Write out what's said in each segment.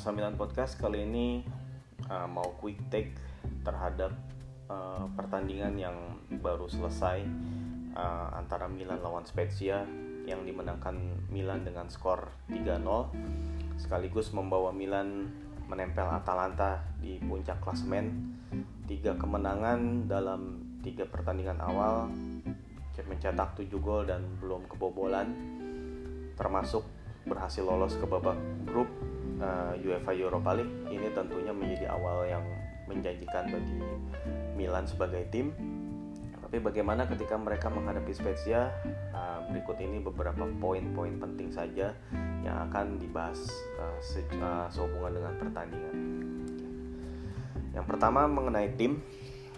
Asa Milan Podcast kali ini uh, mau quick take terhadap uh, pertandingan yang baru selesai uh, antara Milan lawan Spezia yang dimenangkan Milan dengan skor 3-0 sekaligus membawa Milan menempel Atalanta di puncak klasemen. Tiga kemenangan dalam tiga pertandingan awal mencetak 7 gol dan belum kebobolan. Termasuk berhasil lolos ke babak grup uh, UEFA Europa League ini tentunya menjadi awal yang menjanjikan bagi Milan sebagai tim. Tapi bagaimana ketika mereka menghadapi Spezia? Uh, berikut ini beberapa poin-poin penting saja yang akan dibahas uh, sehubungan dengan pertandingan. Yang pertama mengenai tim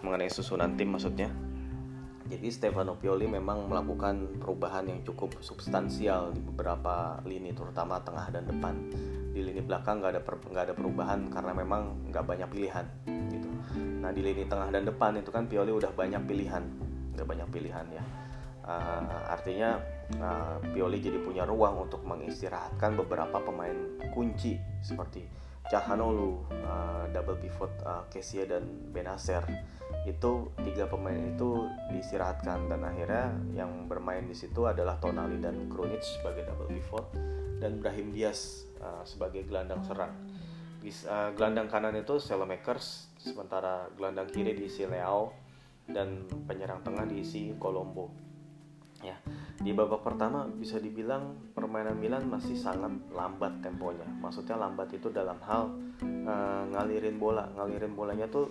mengenai susunan tim maksudnya jadi Stefano Pioli memang melakukan perubahan yang cukup substansial di beberapa lini terutama tengah dan depan. Di lini belakang nggak ada nggak ada perubahan karena memang nggak banyak pilihan gitu. Nah di lini tengah dan depan itu kan Pioli udah banyak pilihan, udah banyak pilihan ya. Uh, artinya uh, Pioli jadi punya ruang untuk mengistirahatkan beberapa pemain kunci seperti Cahanolu, uh, double pivot uh, Kesia dan Benacer itu tiga pemain itu diistirahatkan dan akhirnya yang bermain di situ adalah Tonali dan Krunic sebagai double pivot dan Brahim Diaz uh, sebagai gelandang serang. Di uh, gelandang kanan itu Selemakers, sementara gelandang kiri diisi Leao dan penyerang tengah diisi Colombo. Ya, di babak pertama bisa dibilang permainan Milan masih sangat lambat temponya. Maksudnya lambat itu dalam hal uh, ngalirin bola, ngalirin bolanya tuh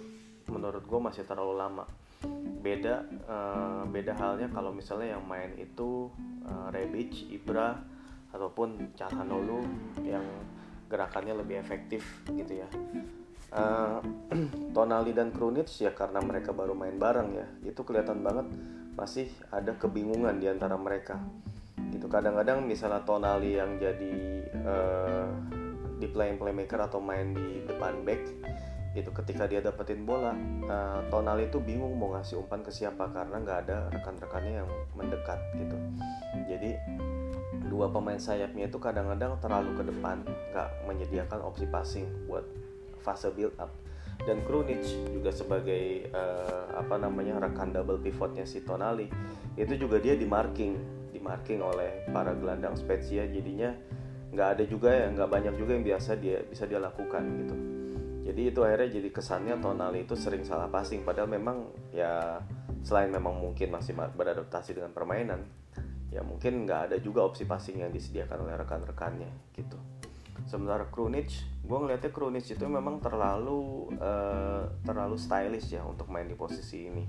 menurut gue masih terlalu lama beda uh, beda halnya kalau misalnya yang main itu uh, Rebic, Ibra ataupun Calhanoglu yang gerakannya lebih efektif gitu ya. Uh, Tonali dan Krunic ya karena mereka baru main bareng ya itu kelihatan banget masih ada kebingungan di antara mereka. Gitu kadang-kadang misalnya Tonali yang jadi uh, di playing playmaker atau main di depan back itu ketika dia dapetin bola uh, Tonali itu bingung mau ngasih umpan ke siapa karena nggak ada rekan-rekannya yang mendekat gitu. Jadi dua pemain sayapnya itu kadang-kadang terlalu ke depan nggak menyediakan opsi passing buat fase build up dan Krunic juga sebagai uh, apa namanya rekan double pivotnya si Tonali itu juga dia di marking di marking oleh para gelandang Spezia jadinya nggak ada juga ya nggak banyak juga yang biasa dia bisa dia lakukan gitu. Jadi itu akhirnya jadi kesannya Tonali itu sering salah passing padahal memang ya selain memang mungkin masih beradaptasi dengan permainan ya mungkin nggak ada juga opsi passing yang disediakan oleh rekan-rekannya gitu sementara Krunic gue ngeliatnya Krunic itu memang terlalu uh, terlalu stylish ya untuk main di posisi ini.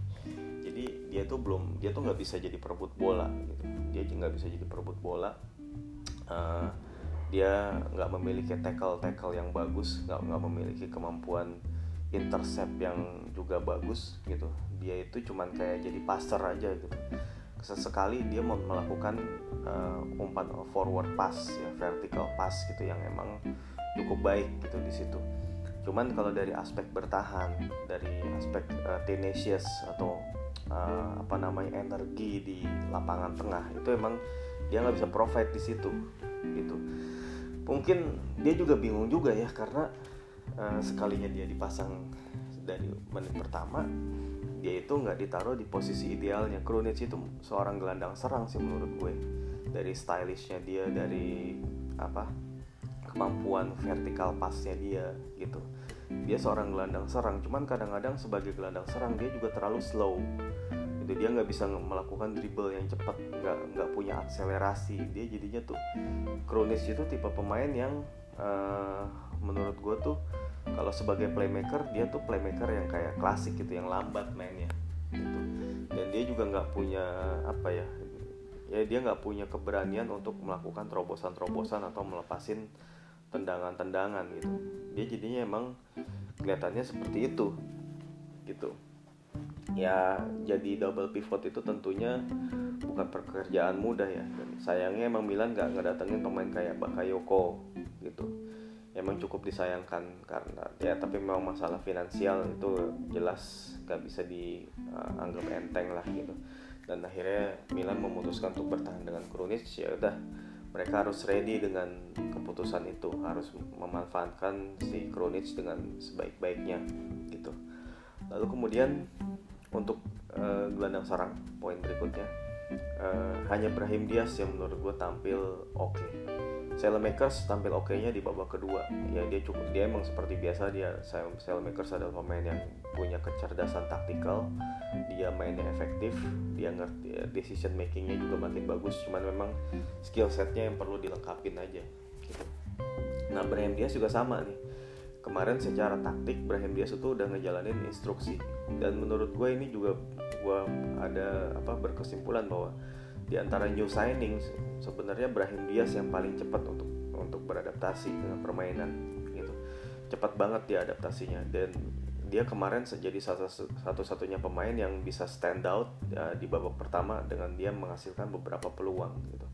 Jadi dia tuh belum dia tuh nggak bisa jadi perebut bola gitu. Dia nggak bisa jadi perebut bola. Uh, dia nggak memiliki tackle tackle yang bagus nggak nggak memiliki kemampuan intercept yang juga bagus gitu. Dia itu cuman kayak jadi passer aja gitu. Sesekali dia melakukan uh, umpan forward pass ya vertical pass gitu yang emang cukup baik gitu di situ. Cuman kalau dari aspek bertahan dari aspek uh, tenacious atau uh, apa namanya energi di lapangan tengah itu emang dia nggak bisa provide di situ gitu. Mungkin dia juga bingung juga ya karena uh, sekalinya dia dipasang dari menit pertama dia itu nggak ditaruh di posisi idealnya. Krunic itu seorang gelandang serang sih menurut gue dari stylishnya dia dari apa kemampuan vertikal pasnya dia gitu. Dia seorang gelandang serang cuman kadang-kadang sebagai gelandang serang dia juga terlalu slow. Itu dia nggak bisa melakukan dribble yang cepat nggak nggak punya akselerasi. Dia jadinya tuh kronis itu tipe pemain yang uh, menurut gue tuh kalau sebagai playmaker dia tuh playmaker yang kayak klasik gitu yang lambat mainnya gitu. Dan dia juga nggak punya apa ya ya dia nggak punya keberanian untuk melakukan terobosan-terobosan atau melepasin tendangan-tendangan gitu. Dia jadinya emang kelihatannya seperti itu gitu. Ya jadi double pivot itu tentunya bukan pekerjaan mudah ya. Dan sayangnya emang Milan nggak ngedatengin pemain kayak Bakayoko gitu. Emang cukup disayangkan karena ya tapi memang masalah finansial itu jelas nggak bisa dianggap uh, enteng lah gitu dan akhirnya Milan memutuskan untuk bertahan dengan Krunic ya udah mereka harus ready dengan keputusan itu harus memanfaatkan si Kronic dengan sebaik-baiknya gitu lalu kemudian untuk uh, gelandang serang poin berikutnya uh, hanya Brahim Diaz yang menurut gue tampil oke okay. Makers tampil oke-nya di babak kedua. Ya dia cukup dia emang seperti biasa dia Makers adalah pemain yang punya kecerdasan taktikal. Dia mainnya efektif dia ngerti ya, decision makingnya juga makin bagus cuman memang skill setnya yang perlu dilengkapin aja gitu. Nah Brahim Diaz juga sama nih. Kemarin secara taktik Brahim Diaz itu udah ngejalanin instruksi. Dan menurut gue ini juga gue ada apa berkesimpulan bahwa di antara new signing sebenarnya Brahim Diaz yang paling cepat untuk untuk beradaptasi dengan permainan gitu. Cepat banget dia adaptasinya. Dan dia kemarin jadi satu-satunya pemain yang bisa stand out ya, di babak pertama dengan dia menghasilkan beberapa peluang gitu.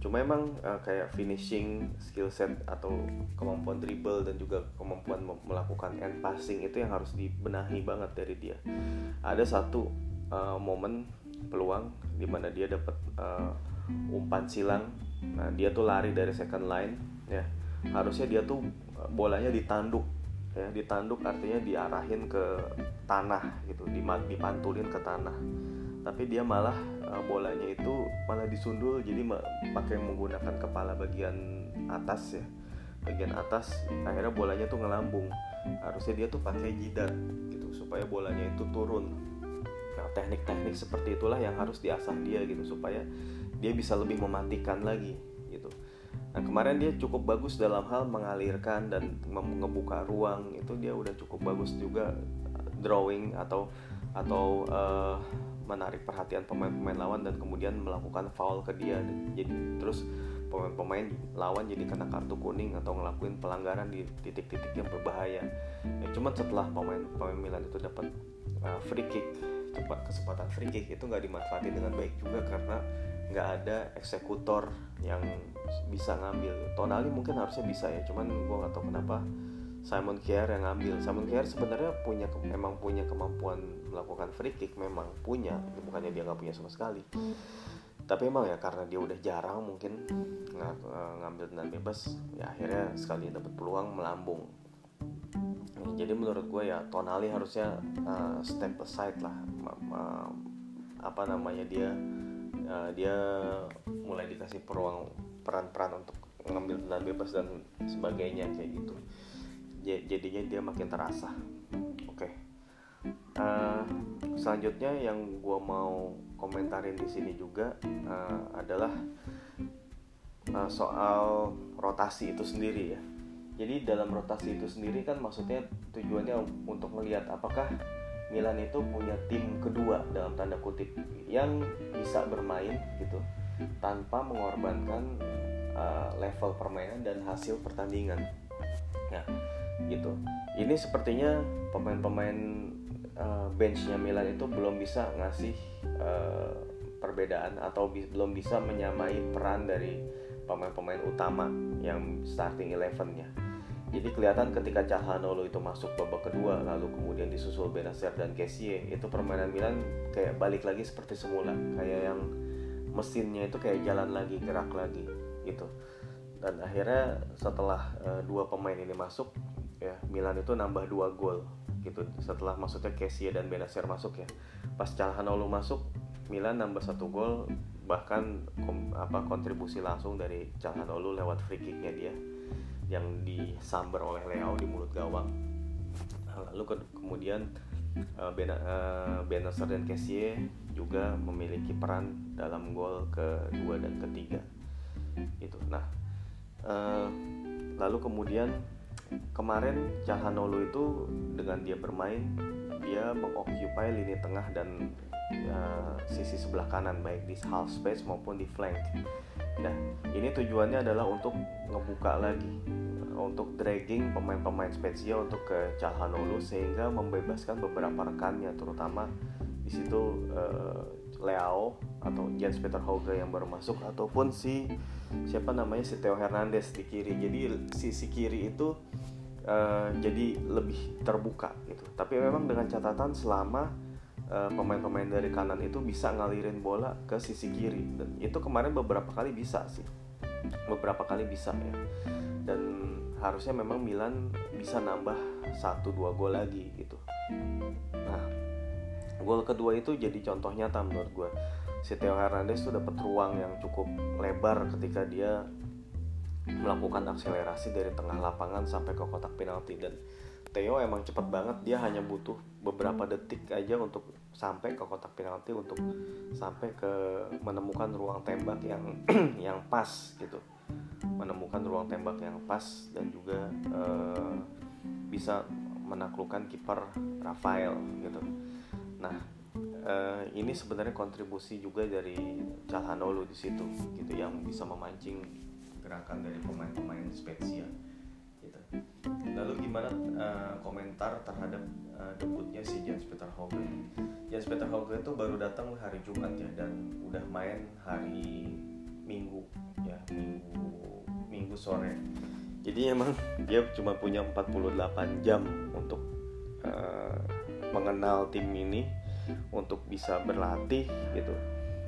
Cuma emang uh, kayak finishing skill set atau kemampuan dribble dan juga kemampuan melakukan end passing itu yang harus dibenahi banget dari dia. Ada satu uh, momen peluang di mana dia dapat uh, umpan silang. Nah dia tuh lari dari second line ya. Harusnya dia tuh bolanya ditanduk ya. Ditanduk artinya diarahin ke tanah gitu dipantulin ke tanah. Tapi dia malah uh, bolanya itu malah disundul jadi pakai menggunakan kepala bagian atas ya. Bagian atas akhirnya bolanya tuh ngelambung. Harusnya dia tuh pakai jidat gitu supaya bolanya itu turun nah teknik-teknik seperti itulah yang harus diasah dia gitu supaya dia bisa lebih mematikan lagi gitu. Nah kemarin dia cukup bagus dalam hal mengalirkan dan membuka ruang itu dia udah cukup bagus juga drawing atau atau uh, menarik perhatian pemain-pemain lawan dan kemudian melakukan foul ke dia. Jadi terus pemain-pemain lawan jadi kena kartu kuning atau ngelakuin pelanggaran di titik-titik yang berbahaya. Ya, cuman setelah pemain pemain Milan itu dapat uh, free kick kesempatan free kick itu nggak dimanfaati dengan baik juga karena nggak ada eksekutor yang bisa ngambil. Tonali mungkin harusnya bisa ya cuman gue nggak tahu kenapa Simon Kier yang ngambil. Simon Kier sebenarnya punya memang punya kemampuan melakukan free kick memang punya bukannya dia nggak punya sama sekali. Tapi emang ya karena dia udah jarang mungkin ng ngambil dengan bebas ya akhirnya sekali dapat peluang melambung jadi menurut gue ya Tonali harusnya uh, step aside lah. Uh, apa namanya dia uh, dia mulai dikasih peluang peran-peran untuk ngambil dengan bebas dan sebagainya kayak gitu. Jadinya dia makin terasa. Oke. Okay. uh, eh, selanjutnya yang gue mau komentarin di sini juga uh, adalah uh, soal rotasi itu sendiri ya jadi dalam rotasi itu sendiri kan maksudnya tujuannya untuk melihat apakah Milan itu punya tim kedua dalam tanda kutip yang bisa bermain gitu tanpa mengorbankan uh, level permainan dan hasil pertandingan. Nah, gitu ini sepertinya pemain-pemain uh, benchnya Milan itu belum bisa ngasih uh, perbedaan atau bi belum bisa menyamai peran dari pemain-pemain utama yang starting elevennya. Jadi kelihatan ketika Calhanoglu itu masuk babak kedua lalu kemudian disusul Benacer dan Kessie itu permainan Milan kayak balik lagi seperti semula. Kayak yang mesinnya itu kayak jalan lagi gerak lagi gitu. Dan akhirnya setelah uh, dua pemain ini masuk ya Milan itu nambah dua gol gitu. Setelah maksudnya Kessie dan Benacer masuk ya. Pas Calhanoglu masuk Milan nambah satu gol bahkan kom, apa kontribusi langsung dari Calhanoglu lewat free kicknya dia yang disamber oleh Leo di mulut gawang. Lalu ke, kemudian uh, Bena, uh, dan Kessie juga memiliki peran dalam gol kedua dan ketiga. Itu nah uh, lalu kemudian kemarin Calhanoglu itu dengan dia bermain dia mengoccupy lini tengah dan uh, sisi sebelah kanan baik di half space maupun di flank. Nah, ini tujuannya adalah untuk ngebuka lagi untuk dragging pemain-pemain Spezia untuk ke Calhanoglu sehingga membebaskan beberapa rekannya terutama di situ uh, Leao atau Jens Peter Hauge yang baru masuk ataupun si siapa namanya si Theo Hernandez di kiri jadi sisi kiri itu uh, jadi lebih terbuka gitu tapi memang dengan catatan selama eh, pemain-pemain dari kanan itu bisa ngalirin bola ke sisi kiri. Dan itu kemarin beberapa kali bisa sih. Beberapa kali bisa ya. Dan harusnya memang Milan bisa nambah satu dua gol lagi gitu. Nah gol kedua itu jadi contoh nyata menurut gue si Theo Hernandez tuh dapat ruang yang cukup lebar ketika dia melakukan akselerasi dari tengah lapangan sampai ke kotak penalti. Dan Theo emang cepet banget dia hanya butuh beberapa detik aja untuk sampai ke kotak penalti untuk sampai ke menemukan ruang tembak yang yang pas gitu menemukan ruang tembak yang pas dan juga uh, bisa menaklukkan kiper Rafael gitu. Nah, uh, ini sebenarnya kontribusi juga dari Calhanoglu di situ gitu yang bisa memancing gerakan dari pemain-pemain Spezia. Lalu gimana uh, komentar terhadap uh, debutnya si Jens Peter Hauge? Jens Peter Hauge itu baru datang hari Jumat ya dan udah main hari Minggu ya Minggu Minggu sore. Jadi emang dia cuma punya 48 jam untuk uh, mengenal tim ini untuk bisa berlatih gitu.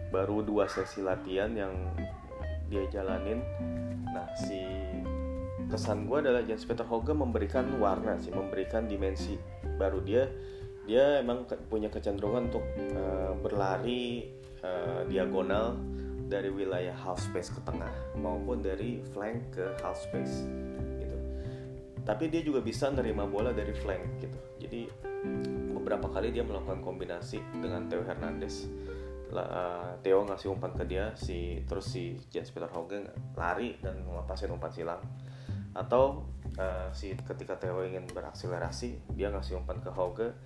Baru dua sesi latihan yang dia jalanin. Nah si kesan gue adalah Jens Peter Hoge memberikan warna sih, memberikan dimensi baru dia. Dia emang punya kecenderungan untuk uh, berlari uh, diagonal dari wilayah half space ke tengah maupun dari flank ke half space gitu. Tapi dia juga bisa nerima bola dari flank gitu. Jadi beberapa kali dia melakukan kombinasi dengan Theo Hernandez. Uh, Theo ngasih umpan ke dia, si terus si Jens Peter Hauge lari dan ngelepasin umpan silang. Atau uh, si ketika Theo ingin berakselerasi, dia ngasih umpan ke Hauge,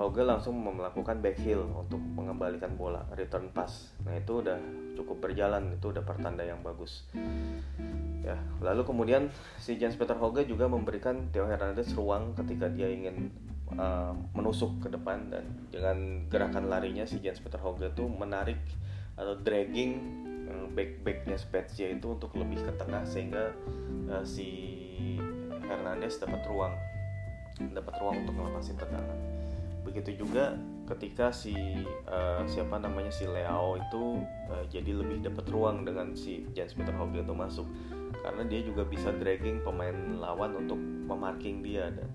Hauge langsung melakukan back heel untuk mengembalikan bola return pass. Nah itu udah cukup berjalan, itu udah pertanda yang bagus. Ya, lalu kemudian si Jens Peter Hauge juga memberikan Theo Hernandez ruang ketika dia ingin uh, menusuk ke depan dan dengan gerakan larinya si Jens Peter Hauge itu menarik atau dragging uh, back backnya Spezia itu untuk lebih ke tengah sehingga uh, si Hernandez dapat ruang dapat ruang untuk melepasin tendangan. Begitu juga ketika si uh, siapa namanya si Leo itu uh, jadi lebih dapat ruang dengan si Jens Peter Hauge itu masuk. Karena dia juga bisa dragging pemain lawan untuk memarking dia dan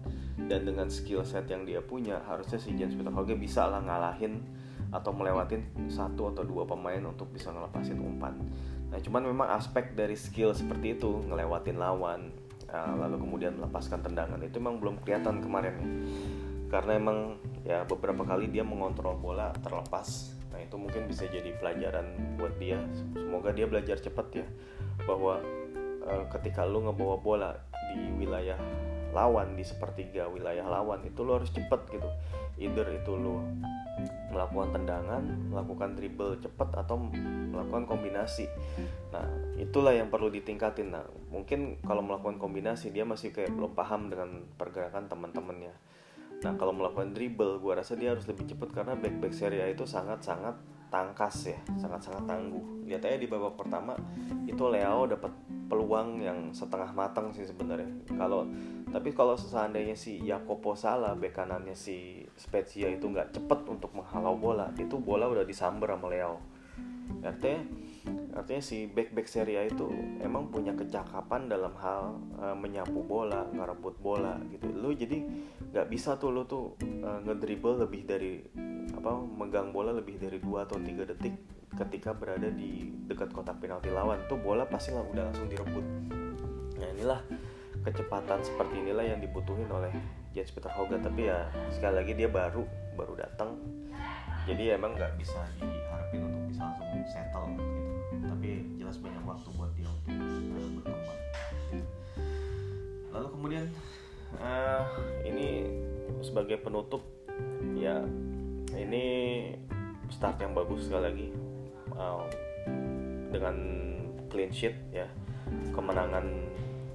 dan dengan skill set yang dia punya harusnya si Jens Peter Hauge bisa lah ngalahin atau melewatin satu atau dua pemain untuk bisa ngelepasin umpan. Nah cuman memang aspek dari skill seperti itu ngelewatin lawan uh, lalu kemudian melepaskan tendangan itu memang belum kelihatan kemarin karena emang ya beberapa kali dia mengontrol bola terlepas. Nah itu mungkin bisa jadi pelajaran buat dia. Semoga dia belajar cepat ya bahwa e, ketika lu ngebawa bola di wilayah lawan di sepertiga wilayah lawan itu lo harus cepet gitu. Either itu lo melakukan tendangan melakukan dribble cepet atau melakukan kombinasi. Nah itulah yang perlu ditingkatin. Nah mungkin kalau melakukan kombinasi dia masih kayak belum paham dengan pergerakan teman-temannya. Nah kalau melakukan dribble, gue rasa dia harus lebih cepat karena back back Serie A itu sangat-sangat tangkas ya, sangat-sangat tangguh. Lihat aja di babak pertama itu Leo dapat peluang yang setengah matang sih sebenarnya. Kalau tapi kalau seandainya si Jacopo salah, back kanannya si Spezia itu nggak cepet untuk menghalau bola, itu bola udah disamber sama Leo. Artinya artinya si back back Serie itu emang punya kecakapan dalam hal uh, menyapu bola ngerebut bola gitu lu jadi nggak bisa tuh lu tuh uh, ngedribble lebih dari apa megang bola lebih dari dua atau tiga detik ketika berada di dekat kotak penalti lawan tuh bola pasti lah udah langsung direbut. Nah inilah kecepatan seperti inilah yang dibutuhin oleh Jens Peter Hoga tapi ya sekali lagi dia baru baru datang. Jadi emang nggak bisa diharapin untuk bisa langsung settle gitu. Tapi jelas banyak waktu buat dia untuk uh, berkembang. Lalu kemudian uh, ini sebagai penutup ya ini start yang bagus sekali lagi. Dengan clean sheet ya. Kemenangan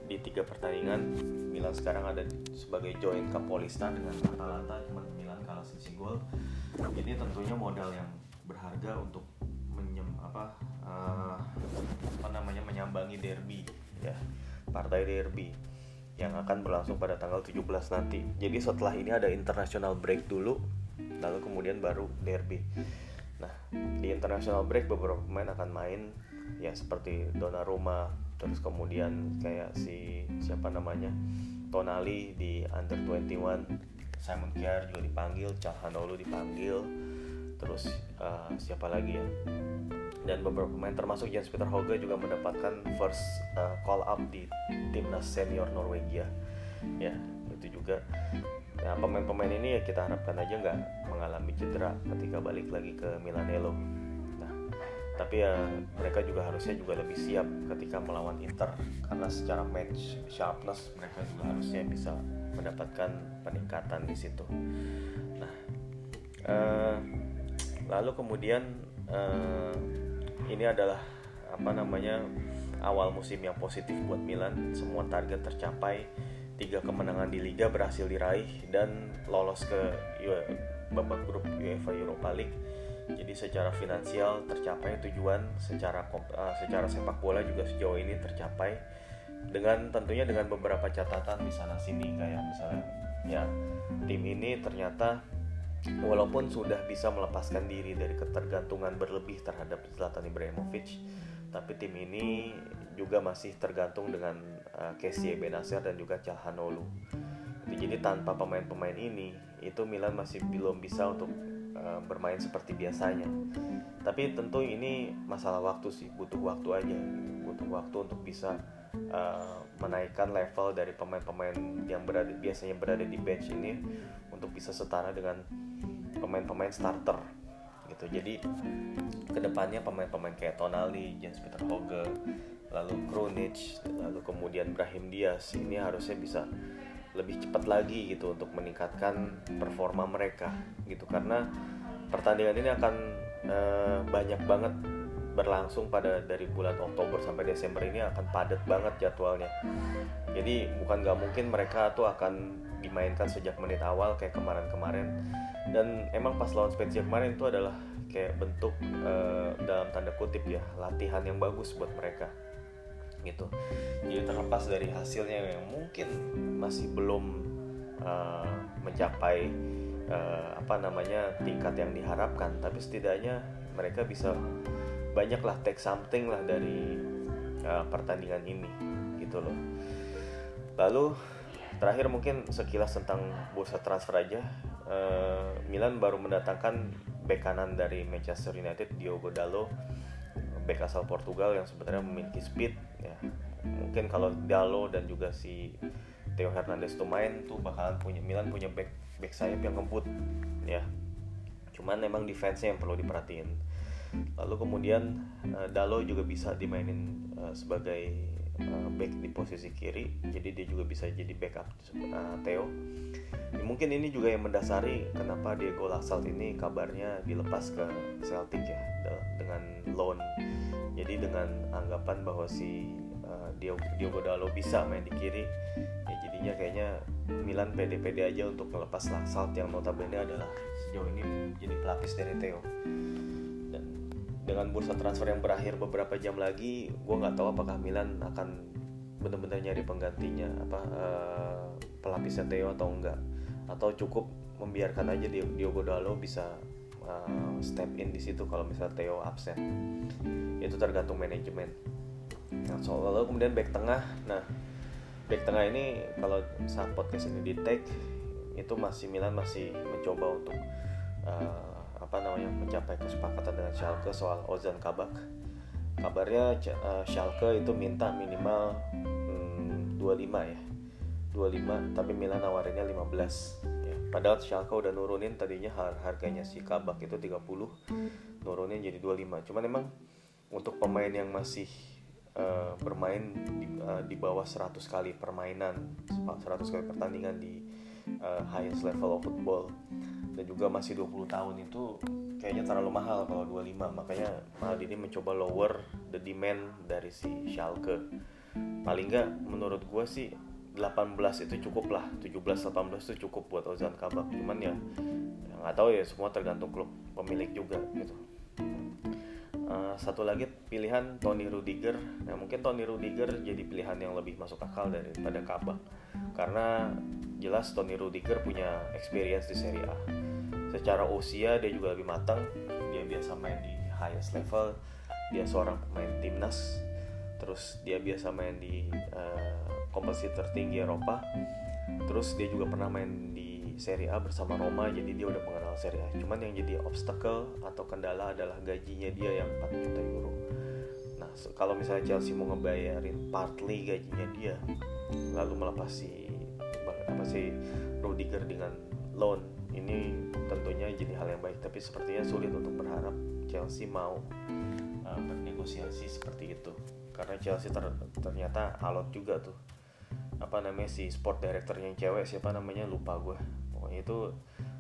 di tiga pertandingan. Milan sekarang ada sebagai joint Capolista dengan Atalanta cuma Milan kalah sisi gol. Ini tentunya modal yang berharga untuk menyem apa uh, apa namanya menyambangi derby ya. Partai derby yang akan berlangsung pada tanggal 17 nanti. Jadi setelah ini ada international break dulu lalu kemudian baru derby. Nah, di international break beberapa pemain akan main ya seperti Donnarumma, terus kemudian kayak si siapa namanya Tonali di under 21 Simon Kjaer juga dipanggil Calhanoglu dipanggil terus uh, siapa lagi ya dan beberapa pemain termasuk Jens Peter Hoge juga mendapatkan first uh, call up di timnas senior Norwegia ya itu juga Nah pemain-pemain ini ya kita harapkan aja nggak mengalami cedera ketika balik lagi ke Milanello. Nah tapi ya mereka juga harusnya juga lebih siap ketika melawan Inter karena secara match sharpness mereka juga harusnya bisa mendapatkan peningkatan di situ. Nah uh, lalu kemudian uh, ini adalah apa namanya awal musim yang positif buat Milan semua target tercapai tiga kemenangan di liga berhasil diraih dan lolos ke babak grup UEFA Europa League. Jadi secara finansial tercapai tujuan, secara uh, secara sepak bola juga sejauh ini tercapai dengan tentunya dengan beberapa catatan di sana sini kayak misalnya ya tim ini ternyata walaupun sudah bisa melepaskan diri dari ketergantungan berlebih terhadap Zlatan Ibrahimovic tapi tim ini juga masih tergantung dengan uh, Casey Benacer dan juga Calhanoglu. Jadi tanpa pemain-pemain ini, itu Milan masih belum bisa untuk uh, bermain seperti biasanya. Tapi tentu ini masalah waktu sih, butuh waktu aja, butuh waktu untuk bisa uh, menaikkan level dari pemain-pemain yang berada biasanya berada di bench ini untuk bisa setara dengan pemain-pemain starter gitu jadi ke depannya pemain-pemain kayak Tonali, Jens Peter Hoge, lalu Krunic, lalu kemudian Brahim Diaz. Ini harusnya bisa lebih cepat lagi gitu untuk meningkatkan performa mereka gitu. Karena pertandingan ini akan e, banyak banget berlangsung pada dari bulan Oktober sampai Desember ini akan padat banget jadwalnya. Jadi bukan nggak mungkin mereka tuh akan dimainkan sejak menit awal kayak kemarin-kemarin. Dan emang pas lawan Spezia kemarin itu adalah kayak bentuk uh, dalam tanda kutip ya latihan yang bagus buat mereka gitu. Jadi terlepas dari hasilnya yang mungkin masih belum uh, mencapai uh, apa namanya tingkat yang diharapkan. Tapi setidaknya mereka bisa banyaklah take something lah dari uh, pertandingan ini gitu loh. Lalu terakhir mungkin sekilas tentang bursa transfer aja. Uh, Milan baru mendatangkan bek kanan dari Manchester United Diogo Dalot bek asal Portugal yang sebenarnya memiliki speed ya. Mungkin kalau Dalot dan juga si Theo Hernandez tuh main tuh bakalan punya Milan punya back back sayap yang ngebut ya. Cuman memang defense-nya yang perlu diperhatiin. Lalu kemudian uh, Dalo juga bisa dimainin uh, sebagai uh, back di posisi kiri jadi dia juga bisa jadi backup uh, Theo. Ya, mungkin ini juga yang mendasari kenapa Diego Lassalt ini kabarnya dilepas ke Celtic ya dengan loan. Jadi dengan anggapan bahwa si uh, Diogo, Diogo Dalo bisa main di kiri ya jadinya kayaknya Milan pede-pede aja untuk melepas Lassalt yang notabene adalah sejauh ini jadi pelapis dari Theo dengan bursa transfer yang berakhir beberapa jam lagi gue nggak tahu apakah Milan akan benar-benar nyari penggantinya apa uh, pelapisnya Theo atau enggak. Atau cukup membiarkan aja Diogo Dalo bisa uh, step in di situ kalau misalnya Theo absen. Itu tergantung manajemen. Nah soal lalu kemudian back tengah. Nah back tengah ini kalau saat podcast ini di tag itu masih Milan masih mencoba untuk uh, apa namanya mencapai kesepakatan dengan Schalke soal Ozan Kabak. Kabarnya uh, Schalke itu minta minimal hmm, 25 ya. 25 tapi Milan nawarinnya 15 ya. Padahal Schalke udah nurunin tadinya har harganya si Kabak itu 30 nurunin jadi 25. Cuman emang untuk pemain yang masih uh, bermain di, uh, di bawah 100 kali permainan 100 kali pertandingan di uh, highest level of football dan juga masih 20 tahun itu kayaknya terlalu mahal kalau 25 makanya Maldini mencoba lower the demand dari si Schalke. Paling nggak menurut gue sih 18 itu cukup lah. 17-18 itu cukup buat Ozan Kabak. Cuman ya nggak tahu ya semua tergantung klub pemilik juga gitu. Uh, satu lagi pilihan Tony Rudiger. Nah mungkin Tony Rudiger jadi pilihan yang lebih masuk akal daripada Kabak. Karena jelas Tony Rudiger punya experience di Serie A. Secara usia dia juga lebih matang. Dia biasa main di highest level. Dia seorang pemain timnas. Terus dia biasa main di uh, kompetisi tertinggi Eropa. Terus dia juga pernah main di Serie A bersama Roma jadi dia udah mengenal Serie A. Cuman yang jadi obstacle atau kendala adalah gajinya dia yang 4 juta euro. Nah kalau misalnya Chelsea mau ngebayarin partly gajinya dia lalu melepas si apa sih Rudiger dengan loan ini tentunya jadi hal yang baik tapi sepertinya sulit untuk berharap Chelsea mau uh, bernegosiasi seperti itu. Karena Chelsea ter ternyata alot juga tuh. Apa namanya si sport director yang cewek siapa namanya? Lupa gue pokoknya itu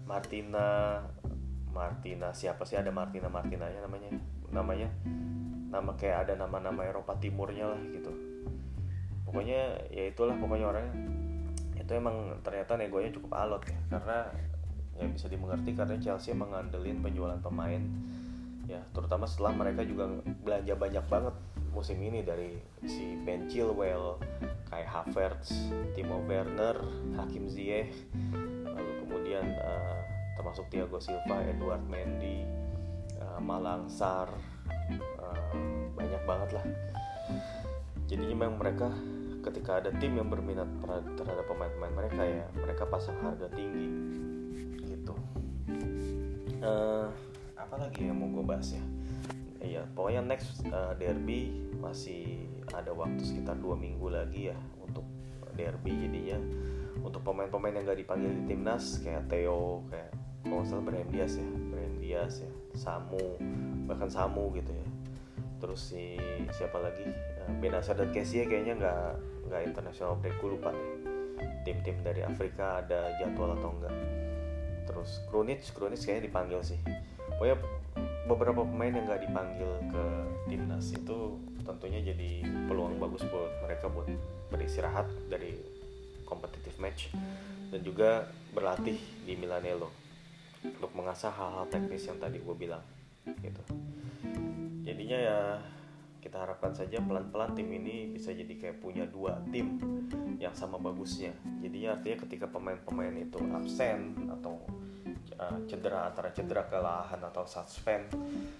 Martina Martina siapa sih? Ada Martina Martina nya namanya. Namanya nama kayak ada nama-nama Eropa Timurnya lah gitu. Pokoknya ya itulah pokoknya orangnya itu emang ternyata negonya cukup alot ya karena ya bisa dimengerti karena Chelsea mengandelin penjualan pemain ya terutama setelah mereka juga belanja banyak banget musim ini dari si Ben Chilwell, Kai Havertz, Timo Werner, Hakim Ziyech, lalu kemudian uh, termasuk Thiago Silva, Edward Mendy, uh, Malang Sar, uh, banyak banget lah. Jadi memang mereka ketika ada tim yang berminat terhadap pemain-pemain mereka ya mereka pasang harga tinggi gitu. Uh, apa lagi yang mau gue bahas ya? iya pokoknya next uh, derby masih ada waktu sekitar dua minggu lagi ya untuk derby jadinya untuk pemain-pemain yang gak dipanggil di timnas kayak Theo kayak Brahim Diaz ya Brahim Diaz ya Samu bahkan Samu gitu ya terus si siapa lagi uh, Benacer dan Casey kayaknya nggak nggak international break gue lupa deh tim-tim dari Afrika ada jadwal atau enggak terus Krunic Krunic kayaknya dipanggil sih. Pokoknya beberapa pemain yang nggak dipanggil ke timnas itu tentunya jadi peluang bagus buat mereka buat beristirahat dari competitive match. Dan juga berlatih di Milanello untuk mengasah hal-hal teknis yang tadi gue bilang gitu. Jadinya ya kita harapkan saja pelan-pelan tim ini bisa jadi kayak punya dua tim yang sama bagusnya. Jadinya artinya ketika pemain-pemain itu absen atau uh, cedera antara cedera kelelahan atau suspend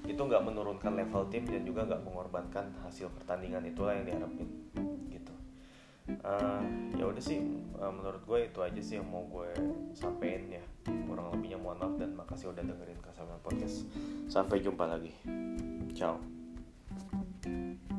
itu nggak menurunkan level tim dan juga nggak mengorbankan hasil pertandingan. Itulah yang diharapin gitu. Uh, ya udah sih uh, menurut gue itu aja sih yang mau gue sampein ya. Kurang lebihnya mohon maaf dan makasih udah dengerin Kasabian Podcast. Sampai jumpa lagi. Ciao うん。